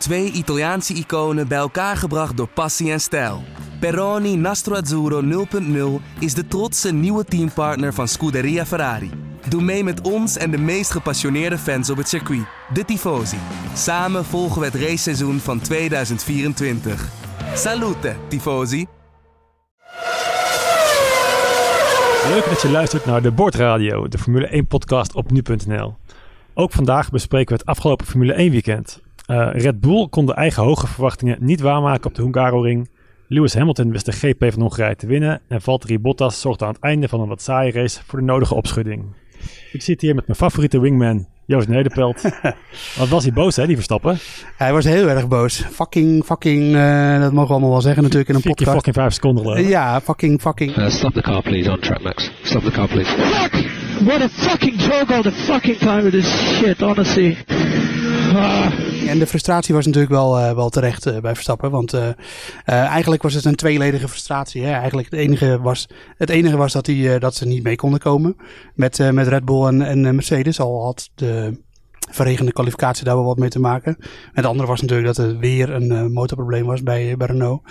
Twee Italiaanse iconen bij elkaar gebracht door passie en stijl. Peroni Nastro Azzurro 0.0 is de trotse nieuwe teampartner van Scuderia Ferrari. Doe mee met ons en de meest gepassioneerde fans op het circuit, de Tifosi. Samen volgen we het raceseizoen van 2024. Salute, Tifosi! Leuk dat je luistert naar de Bordradio, de Formule 1-podcast op nu.nl. Ook vandaag bespreken we het afgelopen Formule 1 weekend. Uh, Red Bull kon de eigen hoge verwachtingen niet waarmaken op de Hungaroring. Lewis Hamilton wist de GP van Hongarije te winnen. En Valtteri Bottas zorgde aan het einde van een wat saaie race voor de nodige opschudding. Ik zit hier met mijn favoriete wingman, Joost Nederpelt. Wat was hij boos, hè, die Verstappen? Hij was heel erg boos. Fucking, fucking, uh, dat mogen we allemaal wel zeggen natuurlijk in een Vier podcast. fucking vijf seconden ik. Ja, fucking, fucking. Uh, stop the car, please, on track, Max. Stop the car, please. Fuck! What a fucking joke all the fucking time with this shit, honestly. Ah. En de frustratie was natuurlijk wel, uh, wel terecht uh, bij Verstappen. Want uh, eigenlijk was het een tweeledige frustratie. Hè? Eigenlijk het enige was, het enige was dat, hij, dat ze niet mee konden komen met, met Red Bull en, en Mercedes. Al had de verregende kwalificatie daar wel wat mee te maken. En het andere was natuurlijk dat er weer een uh, motorprobleem was bij, bij Renault.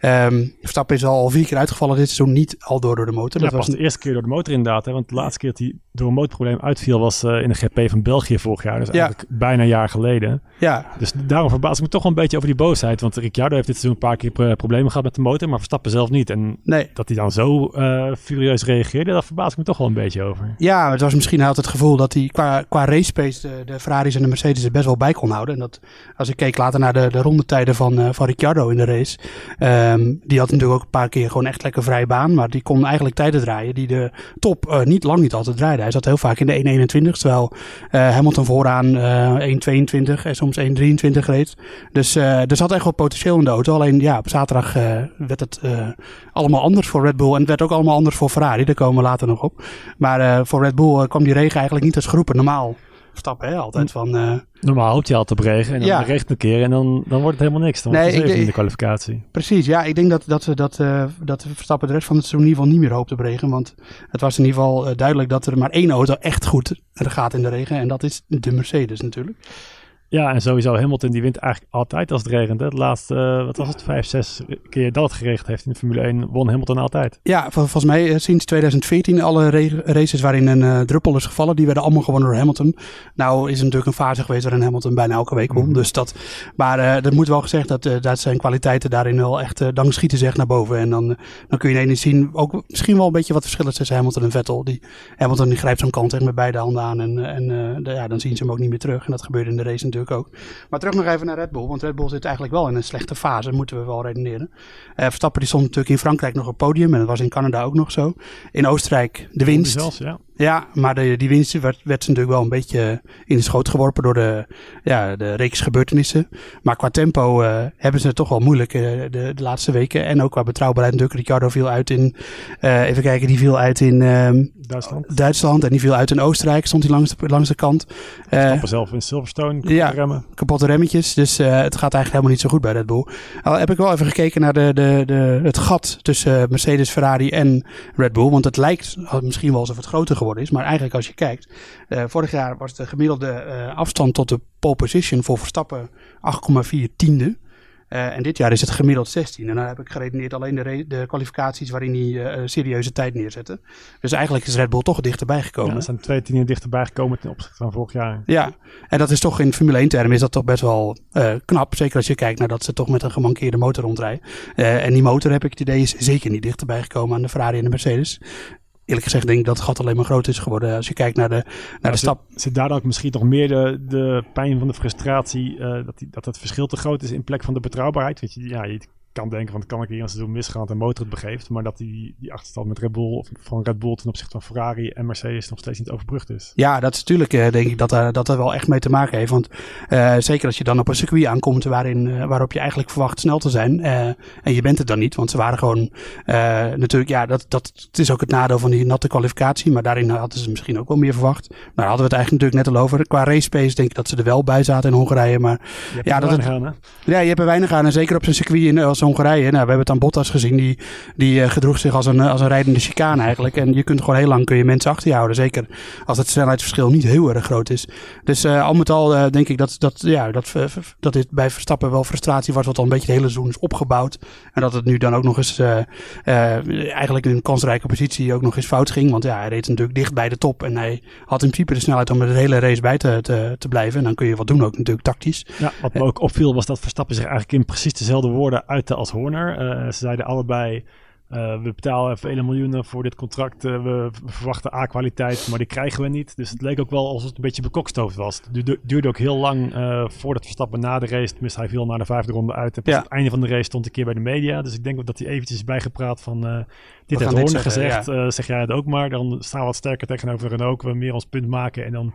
Um, Verstappen is al vier keer uitgevallen dit seizoen, niet al door, door de motor. Ja, dat was de eerste keer door de motor inderdaad. Hè? Want de laatste keer dat hij door een motorprobleem uitviel was uh, in de GP van België vorig jaar. Dus eigenlijk bijna een jaar geleden. Ja. Dus daarom verbaas ik me toch wel een beetje over die boosheid. Want Ricciardo heeft dit seizoen een paar keer problemen gehad met de motor, maar Verstappen zelf niet. En nee. dat hij dan zo uh, furieus reageerde, daar verbaas ik me toch wel een beetje over. Ja, het was misschien hij had het gevoel dat hij qua, qua race pace de, Ferraris en de Mercedes er best wel bij kon houden. En dat, als ik keek later naar de, de rondetijden van, uh, van Ricciardo in de race. Um, die had natuurlijk ook een paar keer gewoon echt lekker vrij baan. Maar die kon eigenlijk tijden draaien die de top uh, niet lang niet altijd draaide. Hij zat heel vaak in de 1.21. Terwijl uh, Hamilton vooraan uh, 1.22 en soms 1.23 reed. Dus er zat echt wel potentieel in de auto. Alleen ja, op zaterdag werd het allemaal anders voor Red Bull. En het werd ook allemaal anders voor Ferrari. Daar komen we later nog op. Maar voor Red Bull kwam die regen eigenlijk niet als geroepen. Normaal stappen, hè? Altijd van... Uh... Normaal hoopt je altijd op regen en dan ja. een keer en dan, dan wordt het helemaal niks. Dan wordt nee, het in de kwalificatie. Precies, ja. Ik denk dat, dat, dat, uh, dat Verstappen de rest van het seizoen in ieder geval niet meer hoopt op regen. Want het was in ieder geval uh, duidelijk dat er maar één auto echt goed gaat in de regen. En dat is de Mercedes natuurlijk. Ja, en sowieso Hamilton die wint eigenlijk altijd als het regent. Hè. De laatste, uh, wat was het, vijf, zes keer dat het geregend heeft in de Formule 1, won Hamilton altijd. Ja, vol volgens mij uh, sinds 2014 alle races waarin een uh, druppel is gevallen, die werden allemaal gewonnen door Hamilton. Nou is er natuurlijk een fase geweest waarin Hamilton bijna elke week won. Mm. Dus dat, maar dat moet wel gezegd dat, dat zijn kwaliteiten daarin wel echt, dan schieten ze echt naar boven. En dan, dan kun je ineens zien, ook misschien wel een beetje wat verschillen tussen Hamilton en Vettel. Die, Hamilton die grijpt zo'n kant echt met beide handen aan en, en de, ja, dan zien ze hem ook niet meer terug. En dat gebeurde in de race ook. Maar terug nog even naar Red Bull, want Red Bull zit eigenlijk wel in een slechte fase, moeten we wel redeneren. Uh, Verstappen die stond natuurlijk in Frankrijk nog op podium en dat was in Canada ook nog zo. In Oostenrijk de winst. Zelfs, ja. Ja, maar de, die winst werd, werd natuurlijk wel een beetje in de schoot geworpen door de, ja, de reeks gebeurtenissen. Maar qua tempo uh, hebben ze het toch wel moeilijk uh, de, de laatste weken. En ook qua betrouwbaarheid natuurlijk. Ricciardo viel uit in, uh, even kijken, die viel uit in um, Duitsland. Duitsland. En die viel uit in Oostenrijk, stond hij langs de, langs de kant. Stappen zelf in Silverstone, kapotte ja, remmen. kapotte remmetjes. Dus het gaat eigenlijk helemaal niet zo goed bij Red Bull. Al heb ik wel even gekeken naar de, de, de, het gat tussen Mercedes, Ferrari en Red Bull. Want het lijkt misschien wel alsof het groter geworden is. Maar eigenlijk als je kijkt, uh, vorig jaar was de gemiddelde uh, afstand tot de pole position voor Verstappen 8,4 tiende. Uh, en dit jaar is het gemiddeld 16. En dan heb ik geredeneerd alleen de, de kwalificaties waarin hij uh, serieuze tijd neerzette. Dus eigenlijk is Red Bull toch dichterbij gekomen. Ja, er zijn twee tienden dichterbij gekomen ten opzichte van vorig jaar. Ja, en dat is toch in Formule 1 termen is dat toch best wel uh, knap. Zeker als je kijkt naar dat ze toch met een gemankeerde motor rondrijden. en die motor heb ik het idee is zeker niet dichterbij gekomen aan de Ferrari en de Mercedes eerlijk gezegd denk ik dat het gat alleen maar groter is geworden. Als je kijkt naar de, naar de stap. Zit, zit daar dan ook misschien nog meer de, de pijn van de frustratie, uh, dat, die, dat het verschil te groot is in plek van de betrouwbaarheid? Weet je, ja, je kan denken van, kan ik hier een seizoen misgaan dat de motor het begeeft, maar dat die, die achterstand met Red Bull, van Red Bull ten opzichte van Ferrari en Mercedes nog steeds niet overbrugd is. Ja, dat is natuurlijk, uh, denk ik, dat er, dat er wel echt mee te maken heeft. Want uh, zeker als je dan op een circuit aankomt waarin, uh, waarop je eigenlijk verwacht snel te zijn, en je bent het dan niet, want ze waren gewoon, natuurlijk, ja, dat, dat het is ook het nadeel van die natte kwalificatie, maar daarin hadden ze misschien ook wel meer verwacht. Maar daar hadden we het eigenlijk natuurlijk net al over. Qua race pace denk ik dat ze er wel bij zaten in Hongarije, maar ja, dat aan, hè? ja, je hebt er weinig aan en zeker op zo'n circuit in, Hongarije. Nou, we hebben het aan Bottas gezien. Die, die eh, gedroeg zich als een, eh, als een rijdende chicane eigenlijk. En je kunt gewoon heel lang kun je mensen achter je houden. Zeker als het snelheidsverschil niet heel erg groot is. Dus eh, al met al denk ik dat, dat, ja, dat, dat dit bij Verstappen wel frustratie was. Wat al een beetje het hele seizoen is opgebouwd. En dat het nu dan ook nog eens eigenlijk in een kansrijke positie ook nog eens fout ging. Want ja, hij reed natuurlijk dicht bij de top. En hij had in principe de snelheid om er de hele race bij te, te, te blijven. En dan kun je wat doen ook natuurlijk tactisch. Ja, wat me ook opviel was dat Verstappen zich eigenlijk in precies dezelfde woorden als Horner. Eh, ze zeiden allebei, eh, we betalen vele miljoenen voor dit contract. eh, we verwachten A-kwaliteit, maar die krijgen we niet. Dus het leek ook wel alsof het een beetje bekokstoofd was. Het duurde, ook heel lang eh, voordat Verstappen na de race, tenminste hij viel na de vijfde ronde uit. En Ja. het einde van de race stond een keer bij de media. Dus ik denk dat hij eventjes bijgepraat van, dit heeft Horner gezegd, zeg jij het ook maar. Dan staan we wat sterker tegenover Renault, we meer ons punt maken. En dan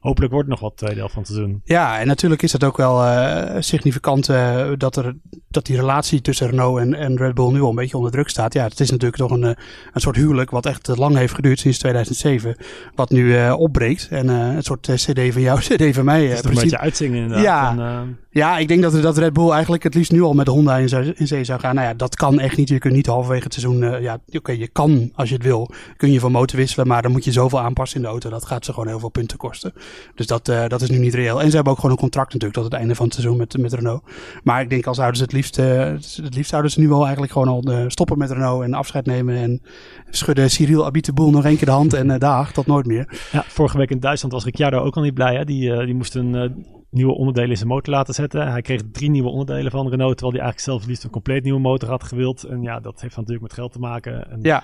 hopelijk wordt het nog wat tweede helft van het seizoen. Ja, en natuurlijk is het ook wel eh, significant eh, dat, er, dat die relatie tussen Renault en, en Red Bull nu al een beetje onder druk staat. Ja, het is natuurlijk toch een, eh, een soort huwelijk wat echt eh, lang heeft geduurd sinds 2007. Wat nu eh, opbreekt. En eh, een soort eh, CD van jou, CD van mij. Het eh, is een beetje uitzingen inderdaad. Ja. En, eh, Ja, ik denk dat, dat Red Bull eigenlijk het liefst nu al met Honda in, zou- in zee zou gaan. Nou ja, dat kan echt niet. Je kunt niet halverwege het seizoen. eh, ja, oké, je kan als je het wil. Kun je van motor wisselen, maar dan moet je zoveel aanpassen in de auto. Dat gaat ze gewoon heel veel punten kosten. Dus dat, eh, dat is nu niet reëel. En ze hebben ook gewoon een contract natuurlijk tot het einde van het seizoen met, met Renault. Maar ik denk als zouden ze het liefst, eh, het liefst zouden ze nu wel eigenlijk gewoon al eh, stoppen met Renault en afscheid nemen. En schudden Cyril Abiteboel nog één keer de hand en dag, tot nooit meer. Ja, vorige week in Duitsland was Ricciardo ook al niet blij. Hè? Die, die moest een nieuwe onderdelen in zijn motor laten zetten. Hij kreeg drie nieuwe onderdelen van Renault, terwijl hij eigenlijk zelf liefst een compleet nieuwe motor had gewild. En ja, dat heeft natuurlijk met geld te maken. En Ja.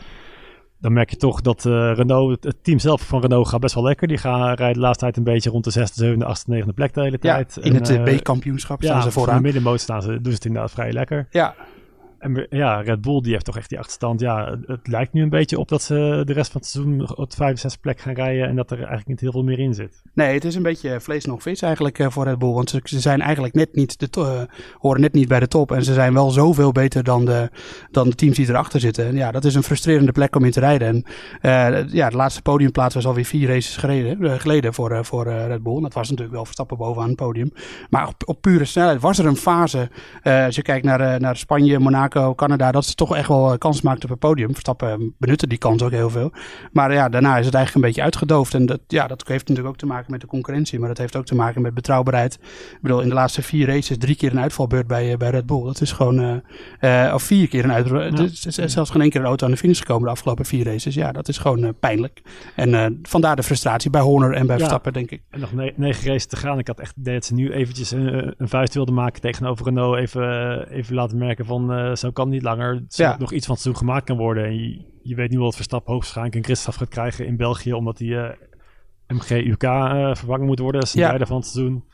Dan merk je toch dat eh, Renault, het- team zelf van Renault gaat best wel lekker. Die gaan rijden de laatste tijd een beetje rond de zesde, zevende, achtste, negende plek de hele Ja, tijd. in En, het eh, eh, B-kampioenschap ja, staan ze voor de vooraan. middenmoot staan ze, doen ze het inderdaad vrij lekker. Ja, En ja, Red Bull die heeft toch echt die achterstand. Ja, het, lijkt nu een beetje op dat ze de rest van het seizoen op de vijfde, zesde plek gaan rijden. En dat er eigenlijk niet heel veel meer in zit. Nee, het is een beetje vlees nog vis eigenlijk eh, voor Red Bull. Want ze, ze zijn eigenlijk net niet de eh, horen net niet bij de top. En ze zijn wel zoveel beter dan de, dan de teams die erachter zitten. En ja, dat is een frustrerende plek om in te rijden. En eh, ja, de laatste podiumplaats was alweer vier races gereden, geleden voor, voor Red Bull. Dat was natuurlijk wel Verstappen bovenaan het podium. Maar op, op pure snelheid was er een fase. als je kijkt naar, naar Spanje, Monaco, Canada. Dat ze toch echt wel eh, kans maakten op het podium. Verstappen eh, benutte die kans ook heel veel. Maar ja, daarna is het eigenlijk een beetje uitgedoofd. En dat, ja, dat heeft natuurlijk ook te maken met de concurrentie. Maar dat heeft ook te maken met betrouwbaarheid. Ik bedoel, in de laatste vier races drie keer een uitvalbeurt bij, eh, bij Red Bull. Dat is gewoon... of vier keer een uitvalbeurt. Dus is zelfs geen één keer een auto aan de finish gekomen de afgelopen vier races. Ja, dat is gewoon pijnlijk. En vandaar de frustratie bij Horner en bij Ja. Verstappen, denk ik. En nog ne- negen races te gaan. Ik had echt idee dat ze nu eventjes een, een vuist wilden maken tegenover Renault. Even, even laten merken van zo kan het niet langer. Ja. nog iets van het seizoen gemaakt kan worden. En je, je weet nu wel dat Verstappen hoogstwaarschijnlijk een gridstraf gaat krijgen in België. Omdat die eh, MG-UK eh, vervangen moet worden. Dat is een Ja. derde van het seizoen.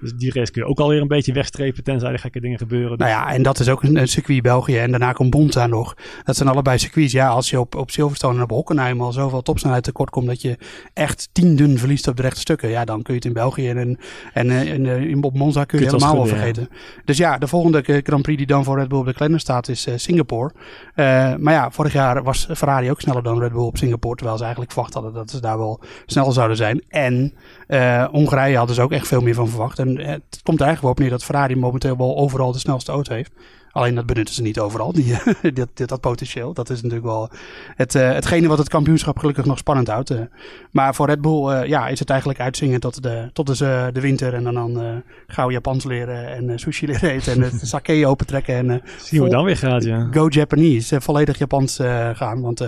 Dus die race kun je ook alweer een beetje wegstrepen tenzij er gekke dingen gebeuren. Dus Nou ja, en dat is ook een, een circuit België. En daarna komt Bonta nog. Dat zijn allebei circuits. Ja, als je op, op Silverstone en op Hockenheim al zoveel topsnelheid tekort komt dat je echt tienden verliest op de rechte stukken. Ja, dan kun je het in België en, en, en, eh, en eh, op Monza kun je, het helemaal wel vergeten. Dus ja, de volgende Grand Prix die dan voor Red Bull op de kalender staat is eh, Singapore. Maar ja, vorig jaar was Ferrari ook sneller dan Red Bull op Singapore. Terwijl ze eigenlijk verwacht hadden dat ze daar wel sneller zouden zijn. En eh, Hongarije hadden ze ook echt veel meer van verwacht. En het komt er eigenlijk wel op neer dat Ferrari momenteel wel overal de snelste auto heeft. Alleen dat benutten ze niet overal, die, dat, dat, dat potentieel. Dat is natuurlijk wel het, eh, hetgene wat het kampioenschap gelukkig nog spannend houdt. eh. maar voor Red Bull eh, ja, is het eigenlijk uitzingen tot de, tot de, de winter. En dan, dan gauw Japans leren en sushi leren eten. En het sake opentrekken. En Zien we vol- dan weer gaat, ja. go Japanese. volledig Japans gaan. Want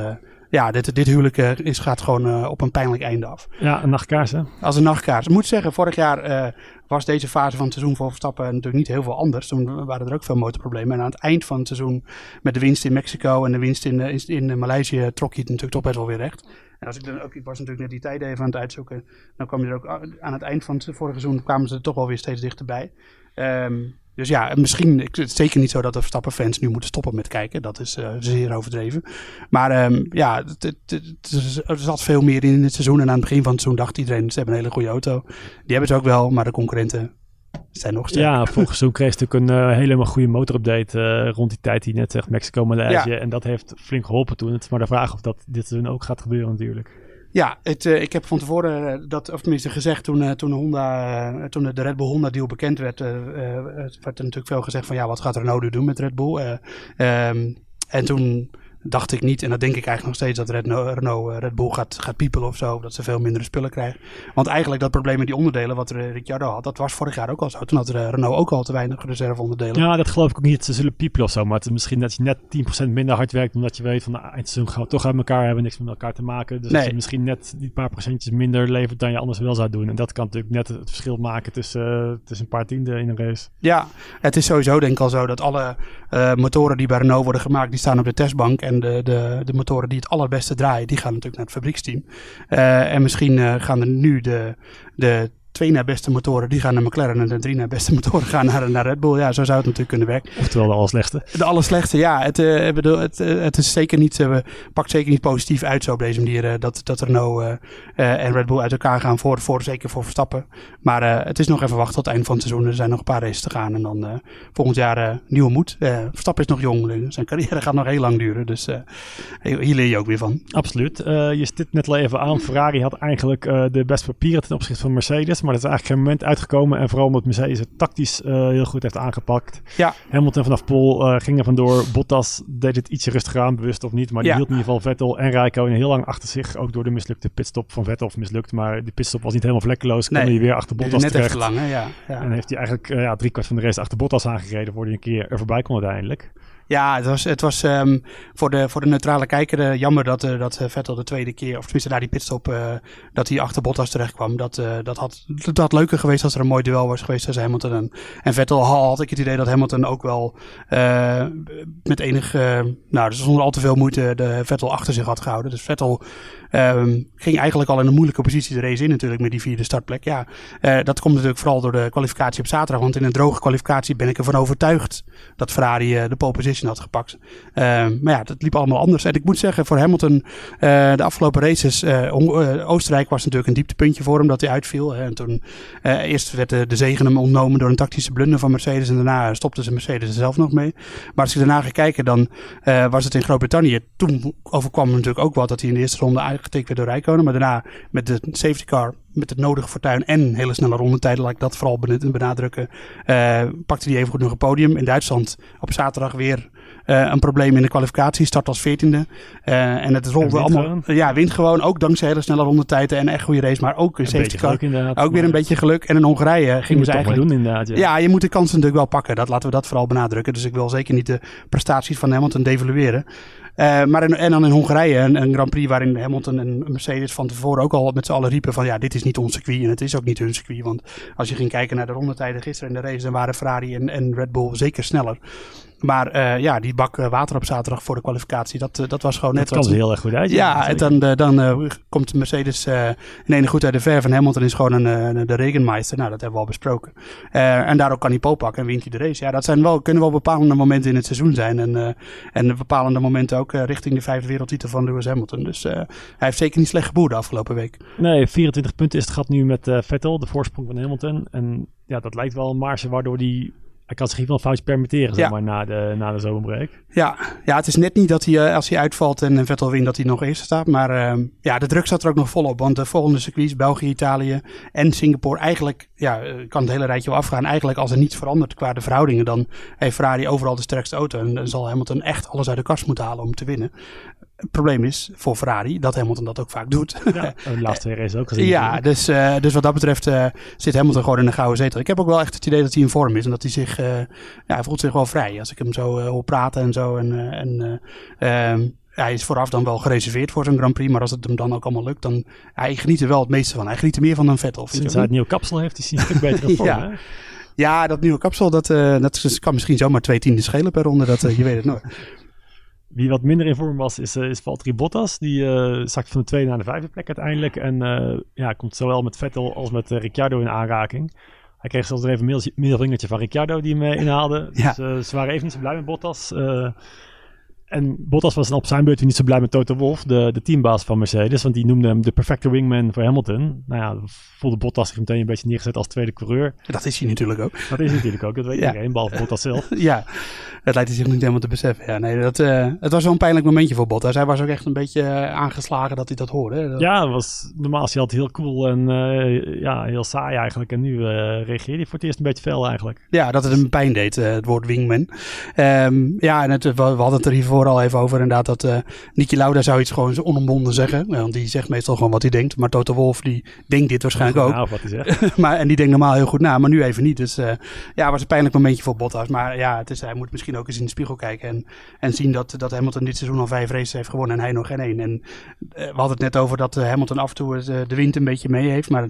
ja, dit, dit huwelijk eh, is, gaat gewoon eh, op een pijnlijk einde af. Ja, een nachtkaars hè. Als een nachtkaars. Ik moet zeggen, vorig jaar eh, was deze fase van het seizoen voor Verstappen natuurlijk niet heel veel anders. Toen waren er ook veel motorproblemen. En aan het eind van het seizoen met de winst in Mexico en de winst in, in, in Maleisië trok hij het natuurlijk toch best wel weer recht. En als ik dan ook, ik was natuurlijk net die tijden even aan het uitzoeken. Dan kwam je er ook aan het eind van het vorige seizoen kwamen ze er toch wel weer steeds dichterbij. Ehm, dus ja, misschien, ik- het is zeker niet zo dat de Verstappen-fans nu moeten stoppen met kijken. Dat is eh, zeer overdreven. Maar ehm, ja, het, het, het- er zat veel meer in het seizoen. En aan het begin van het seizoen dacht iedereen, ze hebben een hele goede auto. Die hebben ze ook wel, maar de concurrenten zijn nog sterker. Ja, volgens seizoen kreeg ze natuurlijk een eh, helemaal goede motorupdate eh, rond die tijd die net zegt, Mexico, Maleisië. Ja. En dat heeft flink geholpen toen. Het is maar de vraag of dat dit seizoen ook gaat gebeuren natuurlijk. Ja, het, uh, ik heb van tevoren uh, dat, of tenminste gezegd toen, uh, toen, Honda, toen de Red Bull Honda deal bekend werd, werd er natuurlijk veel gezegd van ja, wat gaat Renault nu doen met Red Bull? Um, en toen dacht ik niet, en dat denk ik eigenlijk nog steeds, dat Red, Renault Red Bull gaat, gaat piepelen of zo. Dat ze veel minder spullen krijgen. Want eigenlijk dat probleem met die onderdelen wat Ricciardo had, dat was vorig jaar ook al zo. Toen had Renault ook al te weinig reserveonderdelen. Ja, dat geloof ik ook niet. Ze zullen piepelen of zo. Maar het is misschien dat je net 10% minder hard werkt, omdat je weet van de nou, eindseizoen gaan we toch uit elkaar hebben, niks met elkaar te maken. Dus nee. dat je misschien net die paar procentjes minder levert dan je anders wel zou doen. En dat kan natuurlijk net het verschil maken tussen, tussen een paar tienden in een race. Ja, het is sowieso denk ik al zo dat alle uh, motoren die bij Renault worden gemaakt, die staan op de testbank. En de, de, de motoren die het allerbeste draaien, die gaan natuurlijk naar het fabrieksteam. Uh, en misschien uh, gaan er nu de, de twee naar beste motoren, die gaan naar McLaren. En de drie naar beste motoren gaan naar, naar Red Bull. Ja, zo zou het natuurlijk kunnen werken. Oftewel de allerslechtste. De allerslechtste, ja. Het, uh, bedoel, het, het is zeker niet, uh, pakt zeker niet positief uit zo op deze manier. Uh, dat, dat Renault en Red Bull uit elkaar gaan voor, voor zeker voor Verstappen. Maar het is nog even wachten tot het eind van het seizoen. Er zijn nog een paar races te gaan. En dan volgend jaar nieuwe moed. Verstappen is nog jong. Zijn carrière gaat nog heel lang duren. Dus hier leer je ook weer van. Absoluut. je stipt net al even aan. Ferrari had eigenlijk de beste papieren ten opzichte van Mercedes maar dat is eigenlijk geen moment uitgekomen. En vooral omdat Mercedes het tactisch uh, heel goed heeft aangepakt. Ja. Hamilton vanaf Pol uh, ging er vandoor. Bottas deed het ietsje rustiger aan, bewust of niet. Maar die ja. hield in ieder geval Vettel en Rijkonen heel lang achter zich. Ook door de mislukte pitstop van Vettel of mislukt. Maar die pitstop was niet helemaal vlekkeloos. Nee. Kwam hij weer achter Bottas net terecht. Even lang, hè? Ja, ja. En heeft hij eigenlijk uh, ja, kwart van de race achter Bottas aangereden. Voordat hij een keer er voorbij kon uiteindelijk. Ja, het was, het was um, voor, de, voor de neutrale kijker uh, jammer dat, uh, dat Vettel de tweede keer, of tenminste na die pitstop, dat hij achter Bottas terecht kwam. Dat, dat, had, dat leuker geweest als er een mooi duel was geweest tussen Hamilton en, en Vettel. Had ik het idee dat Hamilton ook wel met enig, nou, dus zonder al te veel moeite de Vettel achter zich had gehouden. Dus Vettel um, ging eigenlijk al in een moeilijke positie de race in natuurlijk met die vierde startplek. Ja, dat komt natuurlijk vooral door de kwalificatie op zaterdag. Want in een droge kwalificatie ben ik ervan overtuigd dat Ferrari de pole position had gepakt. Uh, maar ja, dat liep allemaal anders. En ik moet zeggen, voor Hamilton, uh, de afgelopen races, Oostenrijk was natuurlijk een dieptepuntje voor hem dat hij uitviel. En toen eerst werd de, de zegen hem ontnomen door een tactische blunder van Mercedes. En daarna stopte ze Mercedes er zelf nog mee. Maar als ik daarna ga kijken, dan was het in Groot-Brittannië. Toen overkwam hem natuurlijk ook wat dat hij in de eerste ronde aangetikt werd door Rijkonen. Maar daarna met de safety car met het nodige fortuin en hele snelle rondetijden, laat ik dat vooral benadrukken, uh, pakte hij even goed nog een podium. In Duitsland op zaterdag weer uh, een probleem in de kwalificatie, start als veertiende. Uh, en het rolde allemaal. Gewoon. Ja, wint gewoon. Ook dankzij hele snelle rondetijden en echt goede race. Maar ook een, safety car. Ook weer een beetje geluk. En in Hongarije ging ze eigenlijk. Doen, inderdaad, ja. ja, je moet de kansen natuurlijk wel pakken. Dat laten we dat vooral benadrukken. Dus ik wil zeker niet de prestaties van Hamilton devalueren. Uh, maar en dan in Hongarije, een, een, Grand Prix waarin Hamilton en Mercedes van tevoren ook al met z'n allen riepen van ja, dit is niet ons circuit en het is ook niet hun circuit. Want als je ging kijken naar de rondetijden gisteren in de race, dan waren Ferrari en, en Red Bull zeker sneller. Maar uh, ja, die bak water op zaterdag voor de kwalificatie, dat, uh, dat was gewoon net... Dat er heel erg goed uit. Ja, en dan, dan komt Mercedes in ene goed uit de verf en Hamilton is gewoon een, de regenmeister. Nou, dat hebben we al besproken. en daardoor kan hij pole pakken en wint hij de race. Ja, dat zijn wel, kunnen wel bepalende momenten in het seizoen zijn. En, en bepalende momenten ook richting de vijfde wereldtitel van Lewis Hamilton. Dus hij heeft zeker niet slecht geboerd de afgelopen week. Nee, 24 punten is het gat nu met Vettel, de voorsprong van Hamilton. En ja, dat lijkt wel een marge waardoor die hij kan zich in ieder geval foutje permitteren, zeg maar, na de, na de zomerbreak. Ja, ja, het is net niet dat hij, als hij uitvalt en Vettel wint, dat hij nog eerst staat. Maar uh, ja, de druk zat er ook nog volop. Want de volgende circuits, België, Italië en Singapore, eigenlijk, ja, kan het hele rijtje wel afgaan. Eigenlijk als er niets verandert qua de verhoudingen, dan heeft Ferrari overal de sterkste auto. En dan zal Hamilton echt alles uit de kast moeten halen om te winnen. Het probleem is voor Ferrari dat Hamilton dat ook vaak doet. Ja, de laatste races ook gezien. ja, dus, uh, dus wat dat betreft uh, zit Hamilton gewoon in een gouden zetel. Ik heb ook wel echt het idee dat hij in vorm is en dat hij zich, uh, ja, hij voelt zich wel vrij. Als ik hem zo hoor praten en zo. En, en ehm, hij is vooraf dan wel gereserveerd voor zo'n Grand Prix, maar als het hem dan ook allemaal lukt, dan hij geniet er wel het meeste van. Hij geniet er meer van dan Vettel. Sinds hij het nieuwe kapsel heeft, is hij een stuk beter in vorm. ja. Hè? ja, dat nieuwe kapsel, dat, dat kan misschien zomaar twee tienden schelen per ronde. Dat, je weet het nooit. Wie wat minder in vorm was, is, uh, is Valtteri Bottas. Die uh, zakt van de tweede naar de vijfde plek uiteindelijk. En uh, ja, komt zowel met Vettel als met Ricciardo in aanraking. Hij kreeg zelfs even een middelvingertje van Ricciardo die hem inhaalde. Ja. Dus ze waren even niet zo blij met Bottas. En Bottas was dan op zijn beurt weer niet zo blij met Toto Wolff, de, de teambaas van Mercedes. Want die noemde hem de perfecte wingman voor Hamilton. Nou ja, voelde Bottas zich meteen een beetje neergezet als tweede coureur. Dat is hij natuurlijk ook. Dat is hij natuurlijk ook, dat weet Ja. iedereen, behalve Bottas zelf. Ja, dat lijkt hij zich niet helemaal te beseffen. Ja, nee, dat, eh, het was wel een pijnlijk momentje voor Bottas. Hij was ook echt een beetje eh, aangeslagen dat hij dat hoorde. Dat- Ja, het was, normaal is hij altijd heel cool en eh, ja, heel saai eigenlijk. En nu reageerde hij voor het eerst een beetje fel eigenlijk. Ja, dat het hem pijn deed, het woord wingman. Ehm, ja, en het, we, we hadden het er hiervoor al even over inderdaad dat eh Niki Lauda zou iets gewoon onomwonden zeggen. Want die zegt meestal gewoon wat hij denkt. Maar Toto Wolff die denkt dit waarschijnlijk ook. Nou, wat hij zegt. maar, en die denkt normaal heel goed na, maar nu even niet. Dus eh, ja, het was een pijnlijk momentje voor Bottas. Maar ja, het is, hij moet misschien ook eens in de spiegel kijken. En, en zien dat, dat Hamilton dit seizoen al vijf races heeft gewonnen en hij nog geen één. En eh, we hadden het net over dat Hamilton af en toe de wind een beetje mee heeft. Maar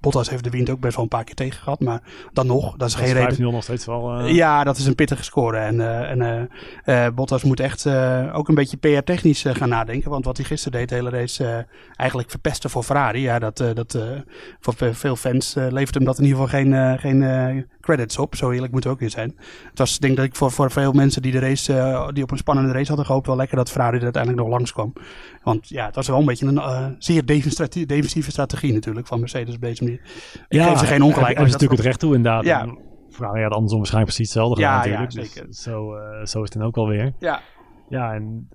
Bottas heeft de wind ook best wel een paar keer tegen gehad. Maar dan nog, dat is Dat geen is reden. 5-0 nog steeds wel. Ja, dat is een pittige score. En, en Bottas moet echt eh, ook een beetje PR-technisch eh, gaan nadenken. Want wat hij gisteren deed, de hele race, eh, eigenlijk verpesten voor Ferrari. Ja, dat, dat, voor ve- veel fans levert hem dat in ieder geval geen, geen credits op. Zo eerlijk moet het ook weer zijn. Het was denk ik voor, voor veel mensen die, de race, die op een spannende race hadden gehoopt, wel lekker dat Ferrari er uiteindelijk nog langskwam. Want ja, het was wel een beetje een zeer defensieve strategie natuurlijk van Mercedes op deze manier. Ik geef ze geen ongelijk. Hij is natuurlijk het recht toe inderdaad. Ja. Ferrari had andersom waarschijnlijk precies hetzelfde Ja, gedaan ja, natuurlijk. zeker. Dus zo, eh, zo is het dan ook alweer. Ja, Ja, en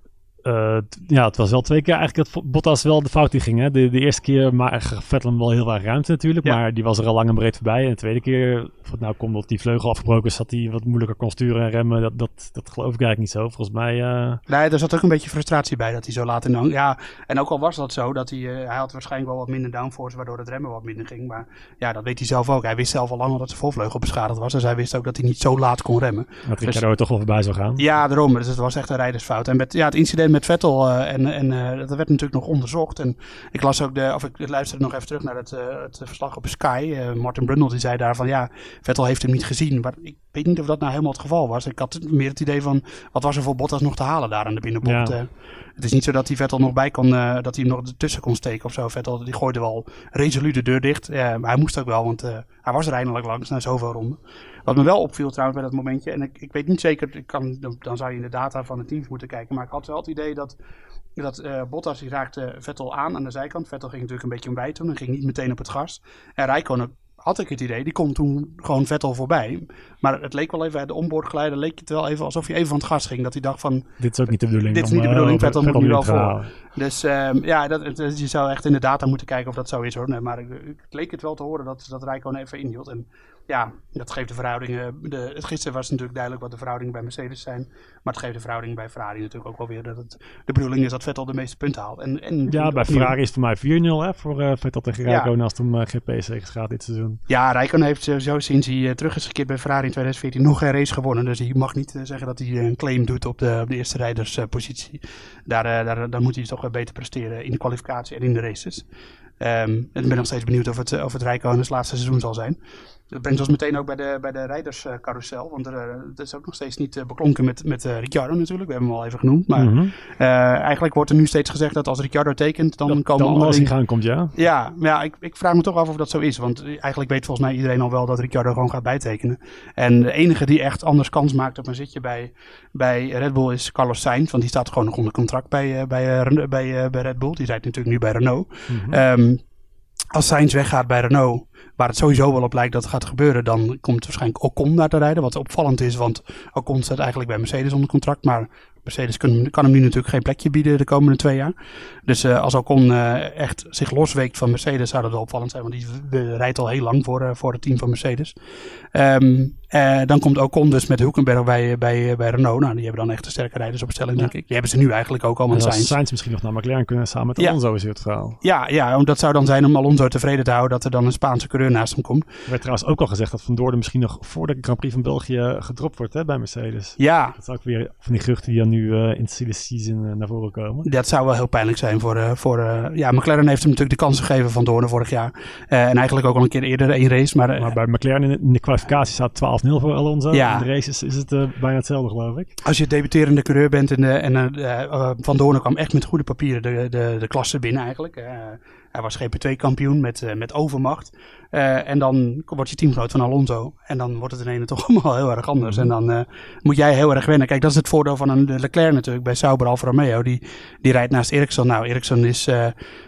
eh, ja, het was wel twee keer eigenlijk dat Bottas wel de fout in ging. Hè? De, de eerste keer maar gaf Vettel hem wel heel erg ruimte natuurlijk, Ja. maar die was er al lang en breed voorbij. En de tweede keer, of het nou komt dat die vleugel afgebroken is, dat hij wat moeilijker kon sturen en remmen. Dat, dat, dat geloof ik eigenlijk niet zo. Volgens mij, eh, Nee, er zat ook een beetje frustratie bij dat hij zo laat in de hang. Ja, en ook al was dat zo, dat hij, eh, hij had waarschijnlijk wel wat minder downforce, waardoor het remmen wat minder ging. Maar ja, dat weet hij zelf ook. Hij wist zelf al lang al dat zijn voorvleugel beschadigd was. Dus hij wist ook dat hij niet zo laat kon remmen. dat Ricciardo er toch wel voorbij zou gaan. Ja, daarom. Dus het was echt een rijdersfout. En met, ja, het incident met Vettel, eh, en, en eh, dat werd natuurlijk nog onderzocht. En ik las ook de, of ik luisterde nog even terug naar het, eh, het verslag op Sky. Martin Brundle die zei daar van ja, Vettel heeft hem niet gezien. Maar ik weet niet of dat nou helemaal het geval was. Ik had meer het idee van wat was er voor Bottas nog te halen daar aan de binnenbocht. Ja. Het is niet zo dat hij Vettel nog bij kon, eh, dat hij hem nog ertussen kon steken of zo. Vettel die gooide wel resoluut de deur dicht. Ja, maar hij moest ook wel, want eh, hij was er eindelijk langs na zoveel ronden. Wat me wel opviel trouwens bij dat momentje, en ik, ik weet niet zeker, ik kan, dan- zou je in de data van de teams moeten kijken, maar ik had wel het idee dat, dat eh, Bottas die raakte Vettel aan aan de zijkant. Vettel ging natuurlijk een beetje om bij toen en ging niet meteen op het gas. En Rijkonen had ik het idee, die komt toen gewoon Vettel voorbij. Maar het leek wel even, de onboardgeleider leek het wel even alsof hij even van het gas ging. Dat hij dacht van, Dit is ook niet de bedoeling. Dit is niet de eh, bedoeling, over Vettel moet nu wel voor. Dus ehm, ja, dat, je zou echt in de data moeten kijken of dat zo is hoor. Nee, maar ik- ik- het leek het wel te horen dat, dat Rijkonen even inhield. En ja, dat geeft de verhoudingen. De, het gisteren was natuurlijk duidelijk wat de verhoudingen bij Mercedes zijn. Maar het geeft de verhoudingen bij Ferrari natuurlijk ook wel weer. Dat het de bedoeling is dat Vettel de meeste punten haalt. En, en Ja, bij Ferrari is het voor mij 4-0 hè, voor eh, Vettel tegen Ja. Rijkonen als het om eh, GP-zegens gaat dit seizoen. Ja, Rijkonen heeft sowieso sinds hij eh, terug is gekeerd bij Ferrari in 2014 nog geen race gewonnen. Dus hij mag niet eh, zeggen dat hij eh, een claim doet op de, op de eerste rijderspositie. daar, eh, daar, moet hij toch wel beter presteren in de kwalificatie en in de races. Ehm, en ik ben nog steeds benieuwd of het, eh, of het Rijkonen's laatste seizoen zal zijn. Dat brengt ons meteen ook bij de, bij de rijderscarousel. Want er, eh, het is ook nog steeds niet eh, beklonken met, met eh, Ricciardo natuurlijk. We hebben hem al even genoemd. Maar Mhm. eigenlijk wordt er nu steeds gezegd dat als Ricciardo tekent, dan Dat- komen dan dingen- gaan komt, ja. ja, maar ja ik, ik vraag me toch af of dat zo is. Want eigenlijk weet volgens mij iedereen al wel dat Ricciardo gewoon gaat bijtekenen. En de enige die echt anders kans maakt op een zitje bij, bij Red Bull is Carlos Sainz. Want die staat gewoon nog onder contract bij, bij, bij, bij Red Bull. Die rijdt natuurlijk nu bij Renault. Ehm, als Sainz weggaat bij Renault, waar het sowieso wel op lijkt dat het gaat gebeuren, dan komt waarschijnlijk Ocon daar te rijden. Wat opvallend is, want Ocon staat eigenlijk bij Mercedes onder contract. Maar Mercedes kan, hem nu natuurlijk geen plekje bieden de komende twee jaar. Dus eh, als Ocon eh, echt zich losweekt van Mercedes, zou dat wel opvallend zijn. Want die rijdt al heel lang voor, eh, voor het team van Mercedes. Ehm, eh, dan komt Ocon dus met Hulkenberg bij, bij, bij Renault. Nou, die hebben dan echt een sterke rijdersopstelling, denk ik. Die hebben ze nu eigenlijk ook al, En want als Sainz. Misschien nog naar McLaren kunnen samen met Ja. Alonso is het verhaal. Ja, ja, dat zou dan zijn om Alonso tevreden te houden dat er dan een Spaanse coureur naast hem komt. Er werd trouwens ook al gezegd dat Van misschien nog voor de Grand Prix van België gedropt wordt hè, bij Mercedes. Ja, Dat is ook weer van die geruchten die dan nu eh, in de silly season eh, naar voren komen. dat zou wel heel pijnlijk zijn voor... eh, voor eh, ja, McLaren heeft hem natuurlijk de kans gegeven van Doornen vorig jaar. Eh, en eigenlijk ook al een keer eerder één race. Maar, eh, Maar bij McLaren in de, in de kwalificatie staat 12-0 voor Alonso. Ja. In de races is het eh, bijna hetzelfde geloof ik. als je debuterende coureur bent en, de, en eh, eh, Van Doornen kwam echt met goede papieren de, de, de klasse binnen eigenlijk. Eh, Hij was GP2-kampioen met, eh, met overmacht. Eh, en dan word je teamgenoot van Alonso. En dan wordt het in ene toch allemaal heel erg anders. En dan eh, moet jij heel erg wennen. Kijk, dat is het voordeel van een Leclerc natuurlijk bij Sauber Alfa Romeo. Die, die rijdt naast Ericsson. Nou, Ericsson is,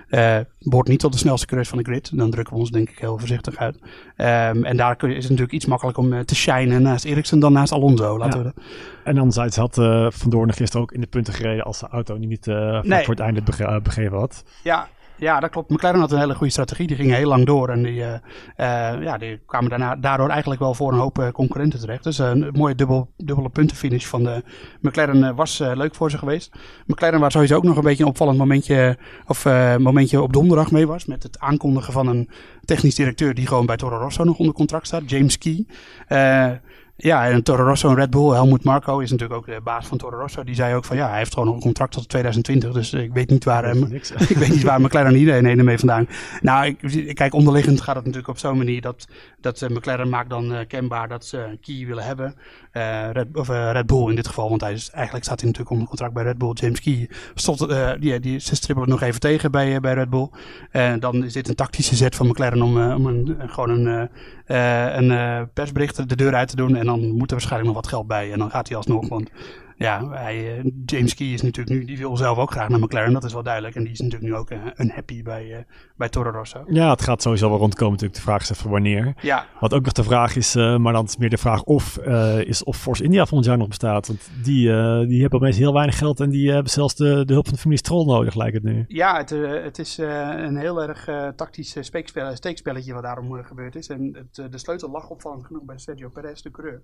eh, behoort niet tot de snelste coureurs van de grid. Dan drukken we ons denk ik heel voorzichtig uit. Ehm, en daar kun je, is het natuurlijk iets makkelijker om eh, te shinen naast Ericsson dan naast Alonso. Laten Ja. we dat- En anderzijds had eh Van Doorn gisteren ook in de punten gereden als de auto niet Nee. voor het einde bege- begeven had. Ja, ja, dat klopt. McLaren had een hele goede strategie. Die ging heel lang door. En die, eh, ja, die kwamen daarna, daardoor eigenlijk wel voor een hoop eh, concurrenten terecht. Dus een mooie dubbel, dubbele puntenfinish van de McLaren was leuk voor ze geweest. McLaren waar sowieso ook nog een beetje een opvallend momentje, of, momentje op donderdag mee was. Met het aankondigen van een technisch directeur die gewoon bij Toro Rosso nog onder contract staat. James Key. Eh, ja, en Toro Rosso en Red Bull, Helmut Marko is natuurlijk ook de baas van Toro Rosso. Die zei ook van ja, hij heeft gewoon een contract tot 2020. Dus ik weet niet waar hem, Niks. ik weet niet waar McLaren iedereen heen mee vandaan. Nou, ik, kijk, onderliggend gaat het natuurlijk op zo'n manier dat, dat eh, McLaren maakt dan eh, kenbaar dat ze een key willen hebben. Eh, Red, of eh, Red Bull in dit geval, want hij is, eigenlijk staat hij natuurlijk onder contract bij Red Bull. James Key stond, eh, die, die, ze stribbelen nog even tegen bij, eh, bij Red Bull. En dan is dit een tactische zet van McLaren om, eh, om een, gewoon een, eh, eh, een eh, persbericht de deur uit te doen. En dan moet er waarschijnlijk nog wat geld bij. En dan gaat hij alsnog, want ja, hij, eh, James Key is natuurlijk nu, die wil zelf ook graag naar McLaren, dat is wel duidelijk. En die is natuurlijk nu ook uh, unhappy bij, uh, bij Toro Rosso. Ja, het gaat sowieso wel rondkomen natuurlijk. De vraag is even wanneer. Ja. Wat ook nog de vraag is, maar dan is meer de vraag of, is of Force India volgend jaar nog bestaat. Want die, die hebben opeens heel weinig geld en die hebben zelfs de, de hulp van de familie Stroll nodig, lijkt het nu. Ja, het, het is een heel erg tactisch steekspel, steekspelletje wat daarom gebeurd is. En het, de sleutel lag opvallend genoeg bij Sergio Perez, de coureur.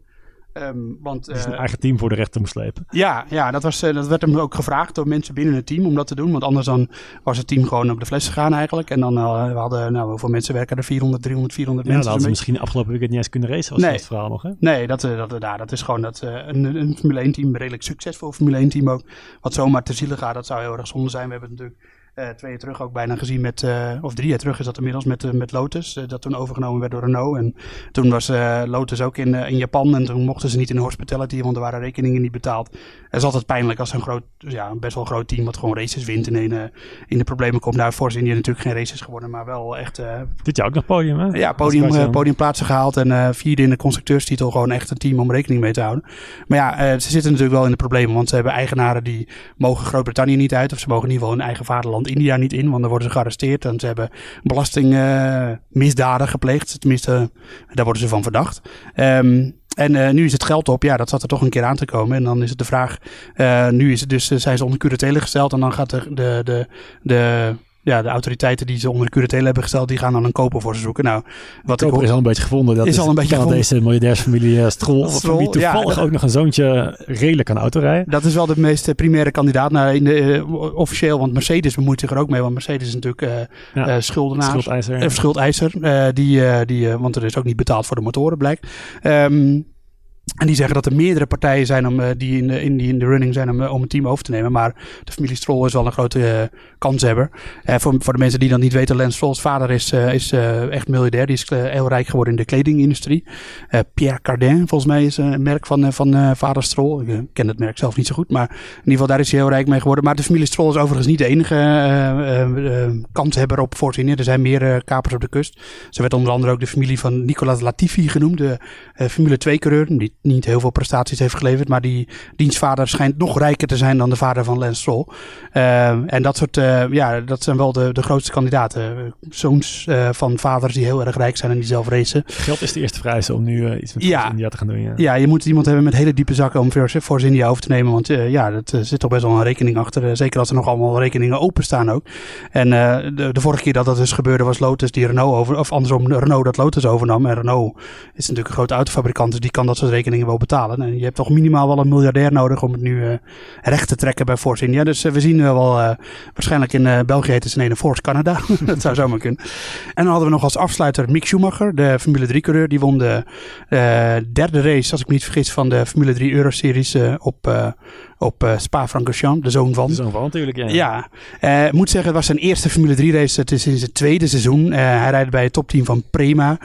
Um, want, die zijn eigen team voor de rechter moest slepen. Ja, ja dat, was, dat werd hem ook gevraagd door mensen binnen het team om dat te doen. Want anders dan was het team gewoon op de fles gegaan eigenlijk. En dan uh, we hadden, nou, hoeveel mensen werken er? 400, 300, 400 ja, mensen. Ja, hadden ze misschien afgelopen weekend niet eens kunnen racen, was nee. het verhaal nog, hè? Nee, dat, dat, dat, dat is gewoon dat, een, een Formule 1 team, een redelijk succesvol Formule 1 team ook, wat zomaar te zielen gaat. Dat zou heel erg zonde zijn. We hebben het natuurlijk uh, twee jaar terug ook bijna gezien met, uh, of drie jaar terug is dat inmiddels met, uh, met Lotus. dat toen overgenomen werd door Renault. En toen was Lotus ook in, in Japan en toen mochten ze niet in de hospitality, want er waren rekeningen niet betaald. Het is altijd pijnlijk als een groot, ja, een best wel groot team wat gewoon races wint en in, in de problemen komt. Nou, Force India natuurlijk geen races geworden, maar wel echt... Dit jaar ook nog podium, hè? Ja, podium, podiumplaatsen gehaald en vierde in de constructeurstitel. Gewoon echt een team om rekening mee te houden. Maar ja, ze zitten natuurlijk wel in de problemen, want ze hebben eigenaren die mogen Groot-Brittannië niet uit. Of ze mogen in ieder geval hun eigen vaderland India niet in, want dan worden ze gearresteerd. En ze hebben belastingmisdaden gepleegd. Tenminste, daar worden ze van verdacht. Um, en uh, nu is het geld op. Ja, dat zat er toch een keer aan te komen. En dan is het de vraag. Uh, nu is het dus, uh, zijn ze onder curatele gesteld. En dan gaat de, de, de, de ja, de autoriteiten die ze onder de curatele hebben gesteld, die gaan dan een koper voor ze zoeken. Nou, wat ik hoor, is al een beetje gevonden. Dat is, is al een beetje gevonden. deze miljardairsfamilie uh, Stroll, Stroll die toevallig ja, ook nog een zoontje redelijk aan autorijden. Dat is wel de meest primaire kandidaat naar in de, uh, officieel, want Mercedes bemoeit zich er ook mee, want Mercedes is natuurlijk uh, ja, schuldenaar. Schuldeiser. schuldeiser. die, die, want er is ook niet betaald voor de motoren, blijkt. Um, en die zeggen dat er meerdere partijen zijn om, uh, die, in de, in, de running zijn om, uh, om een team over te nemen. Maar de familie Stroll is wel een grote uh, kanshebber. voor, voor de mensen die dat niet weten, Lance Stroll's vader is, is echt miljardair. Die is heel rijk geworden in de kledingindustrie. Pierre Cardin, volgens mij, is een merk van, van vader Stroll. Ik ken het merk zelf niet zo goed, maar in ieder geval daar is hij heel rijk mee geworden. Maar de familie Stroll is overigens niet de enige kanshebber op voorziening. Er zijn meer kapers op de kust. Zo werd onder andere ook de familie van Nicolas Latifi genoemd, de Formule 2-coureur. Die niet heel veel prestaties heeft geleverd. Maar die dienstvader schijnt nog rijker te zijn dan de vader van Lance Stroll. Uh, en dat soort, uh, ja, dat zijn wel de, de grootste kandidaten. Zoons uh, van vaders die heel erg rijk zijn en die zelf racen. Geld is de eerste vereiste om nu iets met ja. India te gaan doen. Ja. ja, je moet iemand hebben met hele diepe zakken om Force India over te nemen. Want ja, dat zit toch best wel een rekening achter. zeker als er nog allemaal rekeningen openstaan ook. En de, de vorige keer dat dat dus gebeurde was Lotus die Renault over, of andersom Renault dat Lotus overnam. En Renault is natuurlijk een grote autofabrikant, dus die kan dat soort rekeningen wel betalen. En je hebt toch minimaal wel een miljardair nodig om het nu uh, recht te trekken bij Force India. Dus uh, we zien wel, uh, waarschijnlijk in België heet het een Force Canada. dat zou zomaar kunnen. En dan hadden we nog als afsluiter Mick Schumacher, de Formule 3 coureur. Die won de derde race, als ik me niet vergis, van de Formule 3 Euro Series op, op eh, Spa-Francorchamps, de zoon van. De zoon van natuurlijk, ja. Ja, eh, moet zeggen, het was zijn eerste Formule 3 race. Het is in zijn tweede seizoen. Eh, hij rijdt bij het topteam van Prema,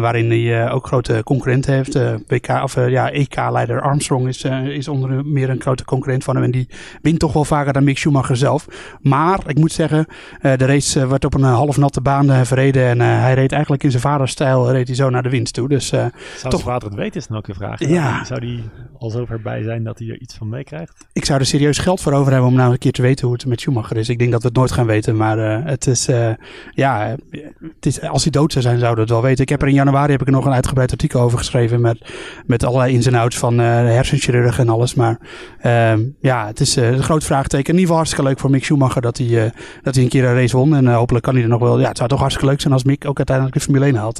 waarin hij ook grote concurrenten heeft. WK, of, ja, EK-leider Armstrong is, is onder meer een grote concurrent van hem. En die wint toch wel vaker dan Mick Schumacher zelf. Maar ik moet zeggen, de race werd op een half natte baan verreden. En hij reed eigenlijk in zijn vaders stijl reed hij zo naar de winst toe. Dus Zou Toch- zijn vader het weten, is dan ook een vraag. Ja. Zou die al zover bij zijn dat hij er iets van meekrijgt? ik zou er serieus geld voor over hebben om nou een keer te weten hoe het met Schumacher is. Ik denk dat we het nooit gaan weten. Maar eh, het is, eh, ja, het is, als hij dood zou zijn, zouden we het wel weten. Ik heb er in januari heb ik er nog een uitgebreid artikel over geschreven. Met, met allerlei ins en outs van hersenchirurg en alles. Maar ehm, ja, het is een groot vraagteken. In ieder geval hartstikke leuk voor Mick Schumacher dat hij, dat hij een keer een race won. En hopelijk kan hij er nog wel. Ja, het zou toch hartstikke leuk zijn als Mick ook uiteindelijk de Formule 1 haalt.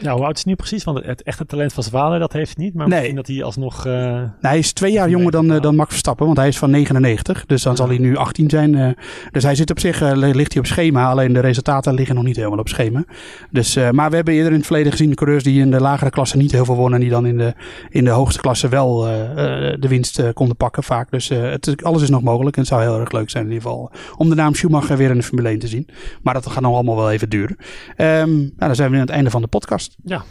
Ja, hoe oud is hij nu precies? Want het, echte talent van zijn vader, dat heeft hij niet. Maar Nee. misschien dat hij alsnog... Nou, hij is twee jaar jonger dan, dan Max Verstappen, want hij is van 99. Dus dan zal hij nu 18 zijn. eh. dus hij zit op zich, eh, ligt hij op schema. Alleen de resultaten liggen nog niet helemaal op schema. Dus, eh, maar we hebben eerder in het verleden gezien coureurs die in de lagere klasse niet heel veel wonnen. En die dan in de, in de hoogste klasse wel de winst konden pakken vaak. Dus het, alles is nog mogelijk. En het zou heel erg leuk zijn in ieder geval om de naam Schumacher weer in de Formule 1 te zien. Maar dat gaat nog allemaal wel even duren. Ehm, nou, dan zijn we nu aan het einde van de podcast. ja,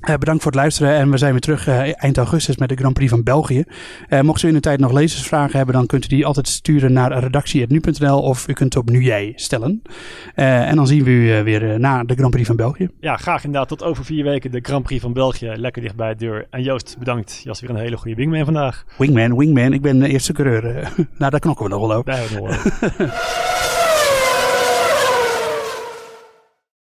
Eh, bedankt voor het luisteren en we zijn weer terug eh, eind augustus met de Grand Prix van België. Eh mocht u in de tijd nog lezersvragen hebben, dan kunt u die altijd sturen naar redactie.nu.nl of u kunt op nu jij stellen. En dan zien we u weer na de Grand Prix van België. ja, graag inderdaad. Tot over vier weken de Grand Prix van België. Lekker dicht bij de deur. En Joost, bedankt. Je was weer een hele goede wingman vandaag. Wingman, wingman, ik ben de eerste coureur. nou, daar knokken we nog wel over. Daar hebben we nog wel.